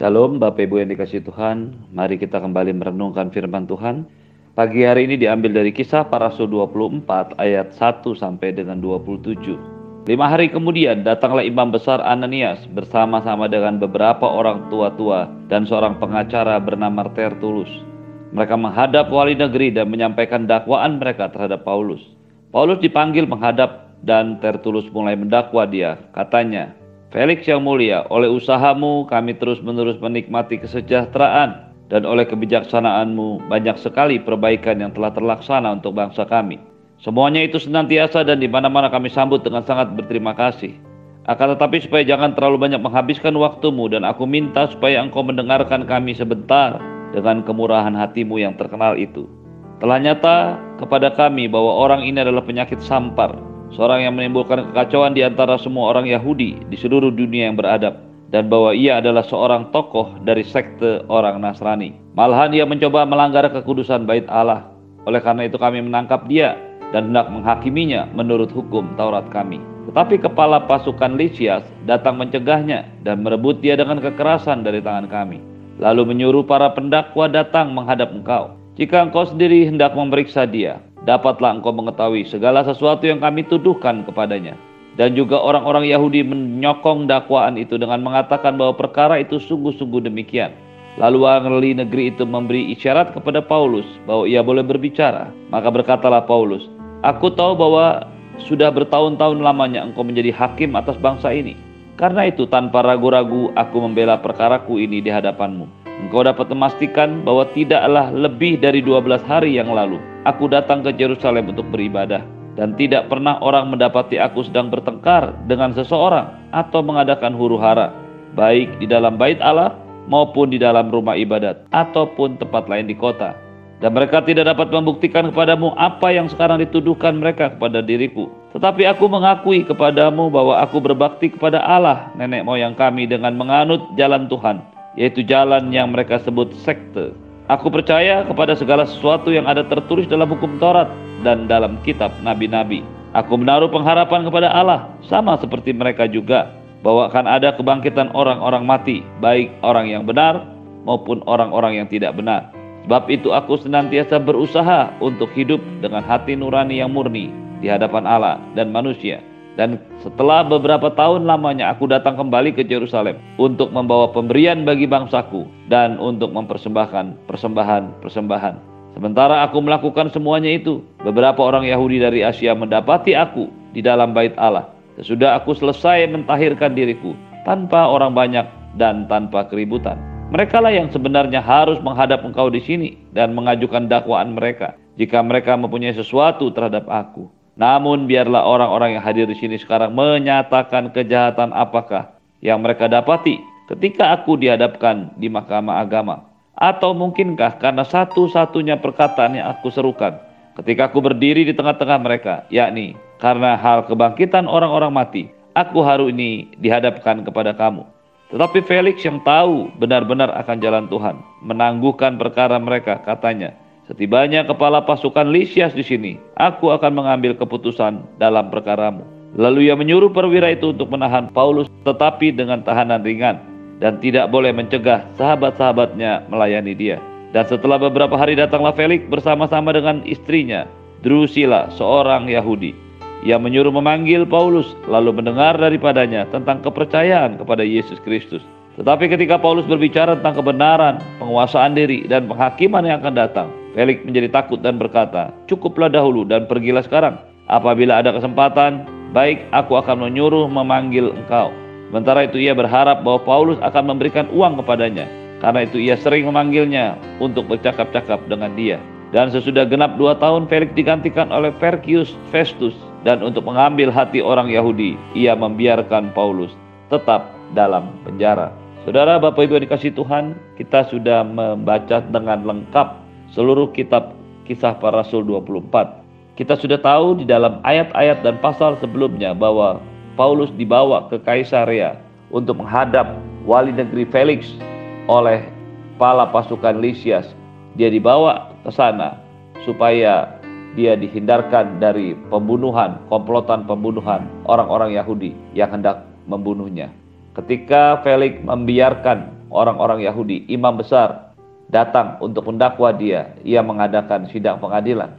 Shalom Bapak Ibu yang dikasih Tuhan, mari kita kembali merenungkan firman Tuhan. Pagi hari ini diambil dari kisah para rasul 24 ayat 1 sampai dengan 27. Lima hari kemudian datanglah imam besar Ananias bersama-sama dengan beberapa orang tua-tua dan seorang pengacara bernama Tertulus. Mereka menghadap wali negeri dan menyampaikan dakwaan mereka terhadap Paulus. Paulus dipanggil menghadap dan Tertulus mulai mendakwa dia. Katanya, Felix yang mulia, oleh usahamu kami terus-menerus menikmati kesejahteraan dan oleh kebijaksanaanmu banyak sekali perbaikan yang telah terlaksana untuk bangsa kami. Semuanya itu senantiasa dan di mana-mana kami sambut dengan sangat berterima kasih. Akan tetapi supaya jangan terlalu banyak menghabiskan waktumu dan aku minta supaya engkau mendengarkan kami sebentar dengan kemurahan hatimu yang terkenal itu. Telah nyata kepada kami bahwa orang ini adalah penyakit sampar seorang yang menimbulkan kekacauan di antara semua orang Yahudi di seluruh dunia yang beradab dan bahwa ia adalah seorang tokoh dari sekte orang Nasrani. Malahan ia mencoba melanggar kekudusan bait Allah. Oleh karena itu kami menangkap dia dan hendak menghakiminya menurut hukum Taurat kami. Tetapi kepala pasukan Lysias datang mencegahnya dan merebut dia dengan kekerasan dari tangan kami. Lalu menyuruh para pendakwa datang menghadap engkau. Jika engkau sendiri hendak memeriksa dia, dapatlah engkau mengetahui segala sesuatu yang kami tuduhkan kepadanya. Dan juga orang-orang Yahudi menyokong dakwaan itu dengan mengatakan bahwa perkara itu sungguh-sungguh demikian. Lalu ahli negeri itu memberi isyarat kepada Paulus bahwa ia boleh berbicara. Maka berkatalah Paulus, Aku tahu bahwa sudah bertahun-tahun lamanya engkau menjadi hakim atas bangsa ini. Karena itu tanpa ragu-ragu aku membela perkaraku ini di hadapanmu. Engkau dapat memastikan bahwa tidaklah lebih dari 12 hari yang lalu aku datang ke Yerusalem untuk beribadah. Dan tidak pernah orang mendapati aku sedang bertengkar dengan seseorang atau mengadakan huru hara baik di dalam bait Allah maupun di dalam rumah ibadat ataupun tempat lain di kota. Dan mereka tidak dapat membuktikan kepadamu apa yang sekarang dituduhkan mereka kepada diriku. Tetapi aku mengakui kepadamu bahwa aku berbakti kepada Allah nenek moyang kami dengan menganut jalan Tuhan yaitu jalan yang mereka sebut sekte Aku percaya kepada segala sesuatu yang ada tertulis dalam hukum Taurat dan dalam kitab nabi-nabi. Aku menaruh pengharapan kepada Allah, sama seperti mereka juga, bahwa akan ada kebangkitan orang-orang mati, baik orang yang benar maupun orang-orang yang tidak benar. Sebab itu aku senantiasa berusaha untuk hidup dengan hati nurani yang murni di hadapan Allah dan manusia dan setelah beberapa tahun lamanya aku datang kembali ke Yerusalem untuk membawa pemberian bagi bangsaku dan untuk mempersembahkan persembahan-persembahan. Sementara aku melakukan semuanya itu, beberapa orang Yahudi dari Asia mendapati aku di dalam bait Allah. Sesudah aku selesai mentahirkan diriku tanpa orang banyak dan tanpa keributan. Mereka lah yang sebenarnya harus menghadap engkau di sini dan mengajukan dakwaan mereka jika mereka mempunyai sesuatu terhadap aku. Namun biarlah orang-orang yang hadir di sini sekarang menyatakan kejahatan apakah yang mereka dapati ketika aku dihadapkan di mahkamah agama. Atau mungkinkah karena satu-satunya perkataan yang aku serukan ketika aku berdiri di tengah-tengah mereka, yakni karena hal kebangkitan orang-orang mati, aku hari ini dihadapkan kepada kamu. Tetapi Felix yang tahu benar-benar akan jalan Tuhan, menangguhkan perkara mereka, katanya, Setibanya kepala pasukan Lysias di sini, aku akan mengambil keputusan dalam perkaramu. Lalu ia menyuruh perwira itu untuk menahan Paulus tetapi dengan tahanan ringan dan tidak boleh mencegah sahabat-sahabatnya melayani dia. Dan setelah beberapa hari datanglah Felix bersama-sama dengan istrinya, Drusilla, seorang Yahudi. Ia menyuruh memanggil Paulus lalu mendengar daripadanya tentang kepercayaan kepada Yesus Kristus. Tetapi ketika Paulus berbicara tentang kebenaran, penguasaan diri, dan penghakiman yang akan datang, Felix menjadi takut dan berkata, "Cukuplah dahulu dan pergilah sekarang. Apabila ada kesempatan, baik aku akan menyuruh memanggil engkau." Sementara itu ia berharap bahwa Paulus akan memberikan uang kepadanya. Karena itu ia sering memanggilnya untuk bercakap-cakap dengan dia. Dan sesudah genap dua tahun Felix digantikan oleh Perkius Festus. Dan untuk mengambil hati orang Yahudi, ia membiarkan Paulus tetap dalam penjara. Saudara Bapak Ibu yang dikasih Tuhan, kita sudah membaca dengan lengkap seluruh kitab kisah para rasul 24. Kita sudah tahu di dalam ayat-ayat dan pasal sebelumnya bahwa Paulus dibawa ke Kaisarea untuk menghadap wali negeri Felix oleh kepala pasukan Lysias. Dia dibawa ke sana supaya dia dihindarkan dari pembunuhan, komplotan pembunuhan orang-orang Yahudi yang hendak membunuhnya. Ketika Felix membiarkan orang-orang Yahudi, imam besar, datang untuk mendakwa dia. Ia mengadakan sidang pengadilan.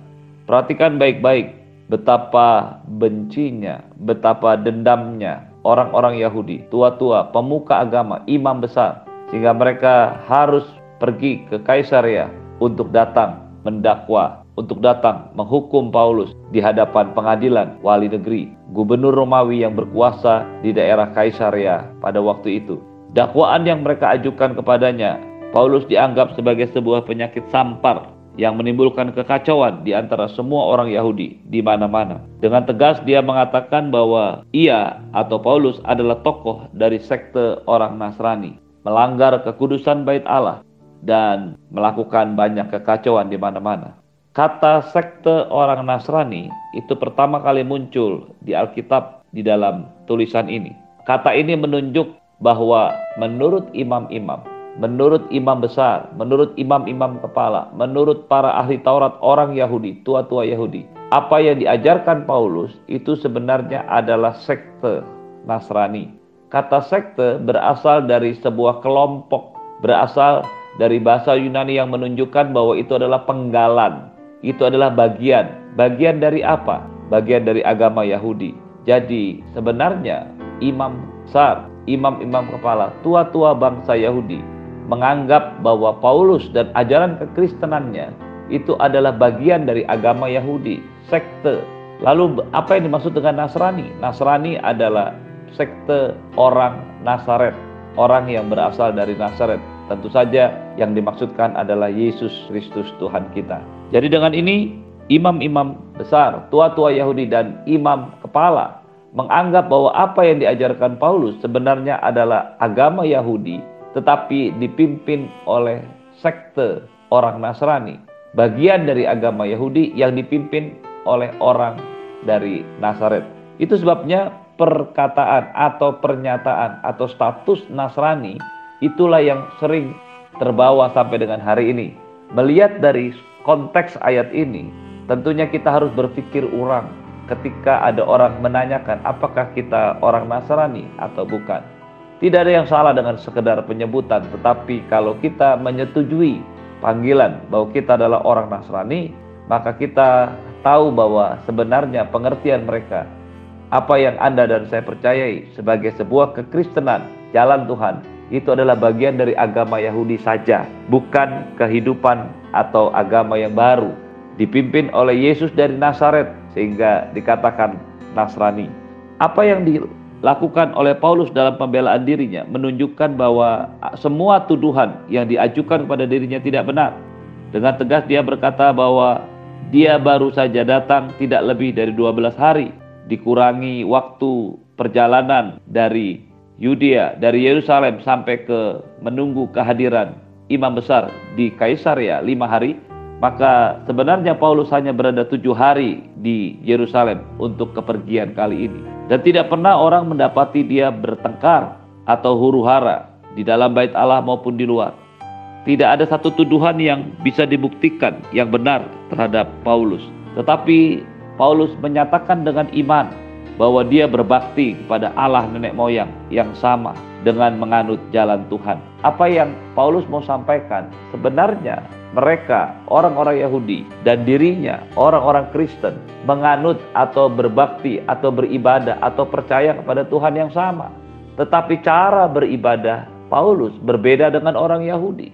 Perhatikan baik-baik betapa bencinya, betapa dendamnya orang-orang Yahudi, tua-tua, pemuka agama, imam besar, sehingga mereka harus pergi ke Kaisaria untuk datang mendakwa, untuk datang menghukum Paulus di hadapan pengadilan wali negeri, gubernur Romawi yang berkuasa di daerah Kaisaria pada waktu itu. Dakwaan yang mereka ajukan kepadanya, Paulus dianggap sebagai sebuah penyakit sampar yang menimbulkan kekacauan di antara semua orang Yahudi di mana-mana. Dengan tegas dia mengatakan bahwa ia atau Paulus adalah tokoh dari sekte orang Nasrani, melanggar kekudusan bait Allah dan melakukan banyak kekacauan di mana-mana. Kata sekte orang Nasrani itu pertama kali muncul di Alkitab di dalam tulisan ini. Kata ini menunjuk bahwa menurut imam-imam menurut imam besar, menurut imam-imam kepala, menurut para ahli Taurat orang Yahudi, tua-tua Yahudi. Apa yang diajarkan Paulus itu sebenarnya adalah sekte Nasrani. Kata sekte berasal dari sebuah kelompok, berasal dari bahasa Yunani yang menunjukkan bahwa itu adalah penggalan. Itu adalah bagian. Bagian dari apa? Bagian dari agama Yahudi. Jadi sebenarnya imam besar, imam-imam kepala, tua-tua bangsa Yahudi menganggap bahwa Paulus dan ajaran kekristenannya itu adalah bagian dari agama Yahudi, sekte. Lalu apa yang dimaksud dengan Nasrani? Nasrani adalah sekte orang Nazaret, orang yang berasal dari Nazaret. Tentu saja yang dimaksudkan adalah Yesus Kristus Tuhan kita. Jadi dengan ini imam-imam besar, tua-tua Yahudi dan imam kepala menganggap bahwa apa yang diajarkan Paulus sebenarnya adalah agama Yahudi tetapi dipimpin oleh sekte orang Nasrani, bagian dari agama Yahudi yang dipimpin oleh orang dari Nazaret. Itu sebabnya perkataan atau pernyataan atau status Nasrani itulah yang sering terbawa sampai dengan hari ini. Melihat dari konteks ayat ini, tentunya kita harus berpikir ulang ketika ada orang menanyakan apakah kita orang Nasrani atau bukan. Tidak ada yang salah dengan sekedar penyebutan, tetapi kalau kita menyetujui panggilan bahwa kita adalah orang Nasrani, maka kita tahu bahwa sebenarnya pengertian mereka apa yang Anda dan saya percayai sebagai sebuah kekristenan, jalan Tuhan, itu adalah bagian dari agama Yahudi saja, bukan kehidupan atau agama yang baru, dipimpin oleh Yesus dari Nazaret sehingga dikatakan Nasrani. Apa yang di lakukan oleh Paulus dalam pembelaan dirinya menunjukkan bahwa semua tuduhan yang diajukan kepada dirinya tidak benar. Dengan tegas dia berkata bahwa dia baru saja datang tidak lebih dari 12 hari, dikurangi waktu perjalanan dari Yudea, dari Yerusalem sampai ke menunggu kehadiran imam besar di Kaisaria lima hari, maka sebenarnya Paulus hanya berada tujuh hari di Yerusalem untuk kepergian kali ini. Dan tidak pernah orang mendapati dia bertengkar atau huru hara di dalam bait Allah maupun di luar. Tidak ada satu tuduhan yang bisa dibuktikan yang benar terhadap Paulus. Tetapi Paulus menyatakan dengan iman bahwa dia berbakti kepada Allah nenek moyang yang sama dengan menganut jalan Tuhan. Apa yang Paulus mau sampaikan sebenarnya mereka orang-orang Yahudi dan dirinya orang-orang Kristen menganut atau berbakti atau beribadah atau percaya kepada Tuhan yang sama. Tetapi cara beribadah Paulus berbeda dengan orang Yahudi.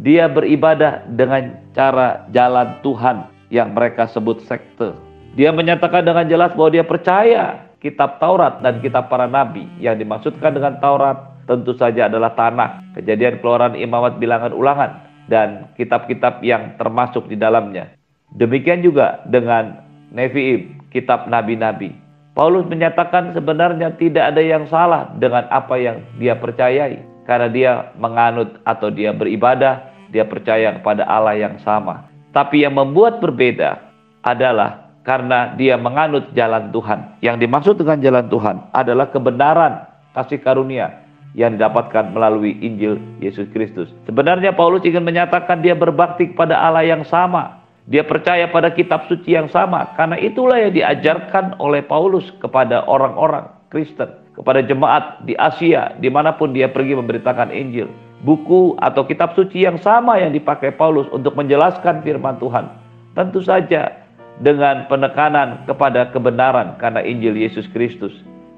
Dia beribadah dengan cara jalan Tuhan yang mereka sebut sekte. Dia menyatakan dengan jelas bahwa dia percaya kitab Taurat dan kitab para nabi yang dimaksudkan dengan Taurat tentu saja adalah tanah. Kejadian keluaran imamat bilangan ulangan dan kitab-kitab yang termasuk di dalamnya. Demikian juga dengan Nevi'im, kitab nabi-nabi. Paulus menyatakan sebenarnya tidak ada yang salah dengan apa yang dia percayai karena dia menganut atau dia beribadah, dia percaya kepada Allah yang sama. Tapi yang membuat berbeda adalah karena dia menganut jalan Tuhan. Yang dimaksud dengan jalan Tuhan adalah kebenaran kasih karunia yang didapatkan melalui Injil Yesus Kristus. Sebenarnya Paulus ingin menyatakan dia berbakti kepada Allah yang sama. Dia percaya pada kitab suci yang sama. Karena itulah yang diajarkan oleh Paulus kepada orang-orang Kristen. Kepada jemaat di Asia, di mana pun dia pergi memberitakan Injil. buku atau kitab suci yang sama yang dipakai Paulus untuk menjelaskan firman Tuhan. Tentu saja dengan penekanan kepada kebenaran karena Injil Yesus Kristus.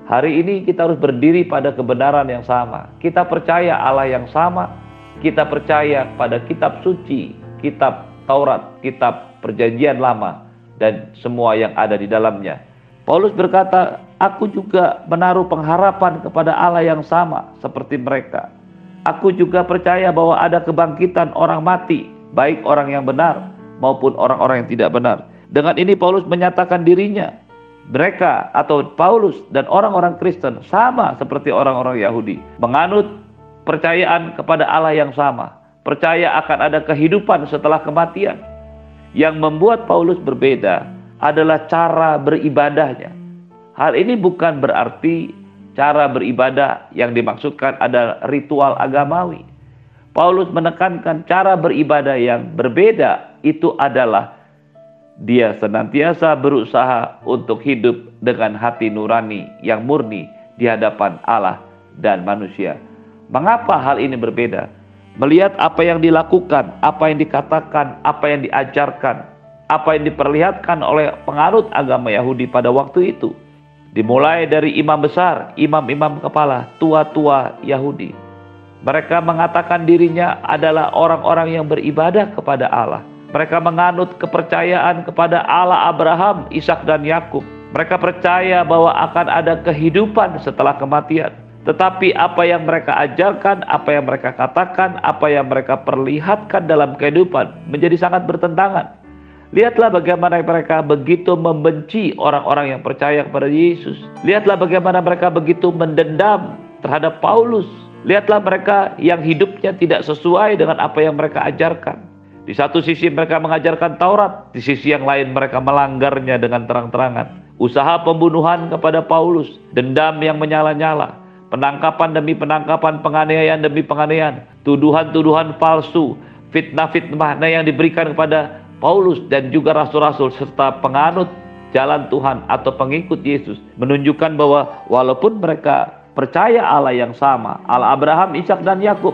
Hari ini kita harus berdiri pada kebenaran yang sama. Kita percaya Allah yang sama. Kita percaya pada kitab suci, kitab Taurat, kitab Perjanjian Lama, dan semua yang ada di dalamnya. Paulus berkata, "Aku juga menaruh pengharapan kepada Allah yang sama seperti mereka." Aku juga percaya bahwa ada kebangkitan orang mati, baik orang yang benar maupun orang-orang yang tidak benar. Dengan ini Paulus menyatakan dirinya, mereka atau Paulus dan orang-orang Kristen sama seperti orang-orang Yahudi, menganut percayaan kepada Allah yang sama, percaya akan ada kehidupan setelah kematian. Yang membuat Paulus berbeda adalah cara beribadahnya. Hal ini bukan berarti cara beribadah yang dimaksudkan adalah ritual agamawi. Paulus menekankan cara beribadah yang berbeda itu adalah dia senantiasa berusaha untuk hidup dengan hati nurani yang murni di hadapan Allah dan manusia. Mengapa hal ini berbeda? Melihat apa yang dilakukan, apa yang dikatakan, apa yang diajarkan, apa yang diperlihatkan oleh penganut agama Yahudi pada waktu itu Dimulai dari imam besar, imam-imam kepala, tua-tua Yahudi. Mereka mengatakan dirinya adalah orang-orang yang beribadah kepada Allah. Mereka menganut kepercayaan kepada Allah Abraham, Ishak dan Yakub. Mereka percaya bahwa akan ada kehidupan setelah kematian. Tetapi apa yang mereka ajarkan, apa yang mereka katakan, apa yang mereka perlihatkan dalam kehidupan menjadi sangat bertentangan Lihatlah bagaimana mereka begitu membenci orang-orang yang percaya kepada Yesus. Lihatlah bagaimana mereka begitu mendendam terhadap Paulus. Lihatlah mereka yang hidupnya tidak sesuai dengan apa yang mereka ajarkan. Di satu sisi mereka mengajarkan Taurat, di sisi yang lain mereka melanggarnya dengan terang-terangan. Usaha pembunuhan kepada Paulus, dendam yang menyala-nyala, penangkapan demi penangkapan, penganiayaan demi penganiayaan, tuduhan-tuduhan palsu, fitnah-fitnah yang diberikan kepada Paulus dan juga rasul-rasul serta penganut jalan Tuhan atau pengikut Yesus menunjukkan bahwa walaupun mereka percaya Allah yang sama, Allah Abraham, Ishak dan Yakub,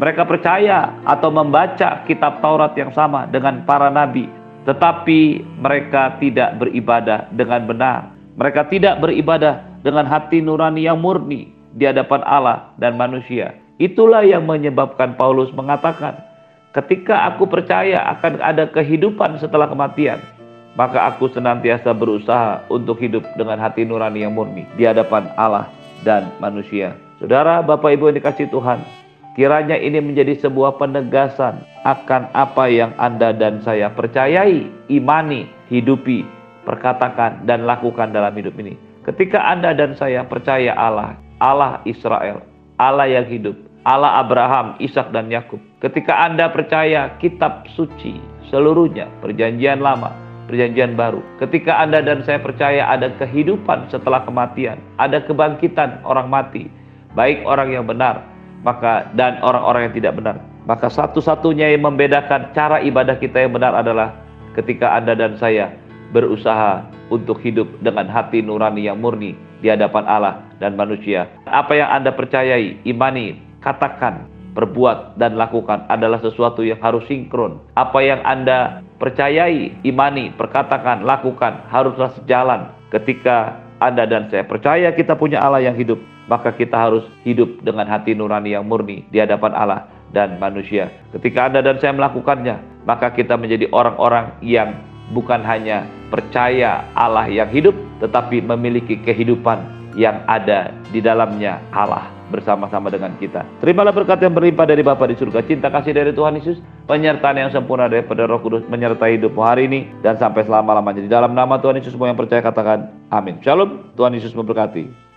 mereka percaya atau membaca kitab Taurat yang sama dengan para nabi, tetapi mereka tidak beribadah dengan benar. Mereka tidak beribadah dengan hati nurani yang murni di hadapan Allah dan manusia. Itulah yang menyebabkan Paulus mengatakan, Ketika aku percaya akan ada kehidupan setelah kematian, maka aku senantiasa berusaha untuk hidup dengan hati nurani yang murni di hadapan Allah dan manusia. Saudara, Bapak Ibu yang dikasih Tuhan, kiranya ini menjadi sebuah penegasan akan apa yang Anda dan saya percayai, imani, hidupi, perkatakan, dan lakukan dalam hidup ini. Ketika Anda dan saya percaya Allah, Allah Israel, Allah yang hidup, Allah Abraham, Ishak dan Yakub. Ketika Anda percaya kitab suci seluruhnya, perjanjian lama, perjanjian baru. Ketika Anda dan saya percaya ada kehidupan setelah kematian, ada kebangkitan orang mati, baik orang yang benar maka dan orang-orang yang tidak benar. Maka satu-satunya yang membedakan cara ibadah kita yang benar adalah ketika Anda dan saya berusaha untuk hidup dengan hati nurani yang murni di hadapan Allah dan manusia. Apa yang Anda percayai, imani, katakan, perbuat, dan lakukan adalah sesuatu yang harus sinkron. Apa yang Anda percayai, imani, perkatakan, lakukan haruslah sejalan ketika Anda dan saya percaya kita punya Allah yang hidup, maka kita harus hidup dengan hati nurani yang murni di hadapan Allah dan manusia. Ketika Anda dan saya melakukannya, maka kita menjadi orang-orang yang bukan hanya percaya Allah yang hidup, tetapi memiliki kehidupan yang ada di dalamnya Allah bersama-sama dengan kita. Terimalah berkat yang berlimpah dari Bapa di surga, cinta kasih dari Tuhan Yesus, penyertaan yang sempurna daripada Roh Kudus menyertai hidupmu hari ini dan sampai selama-lamanya. Di dalam nama Tuhan Yesus semua yang percaya katakan amin. Shalom, Tuhan Yesus memberkati.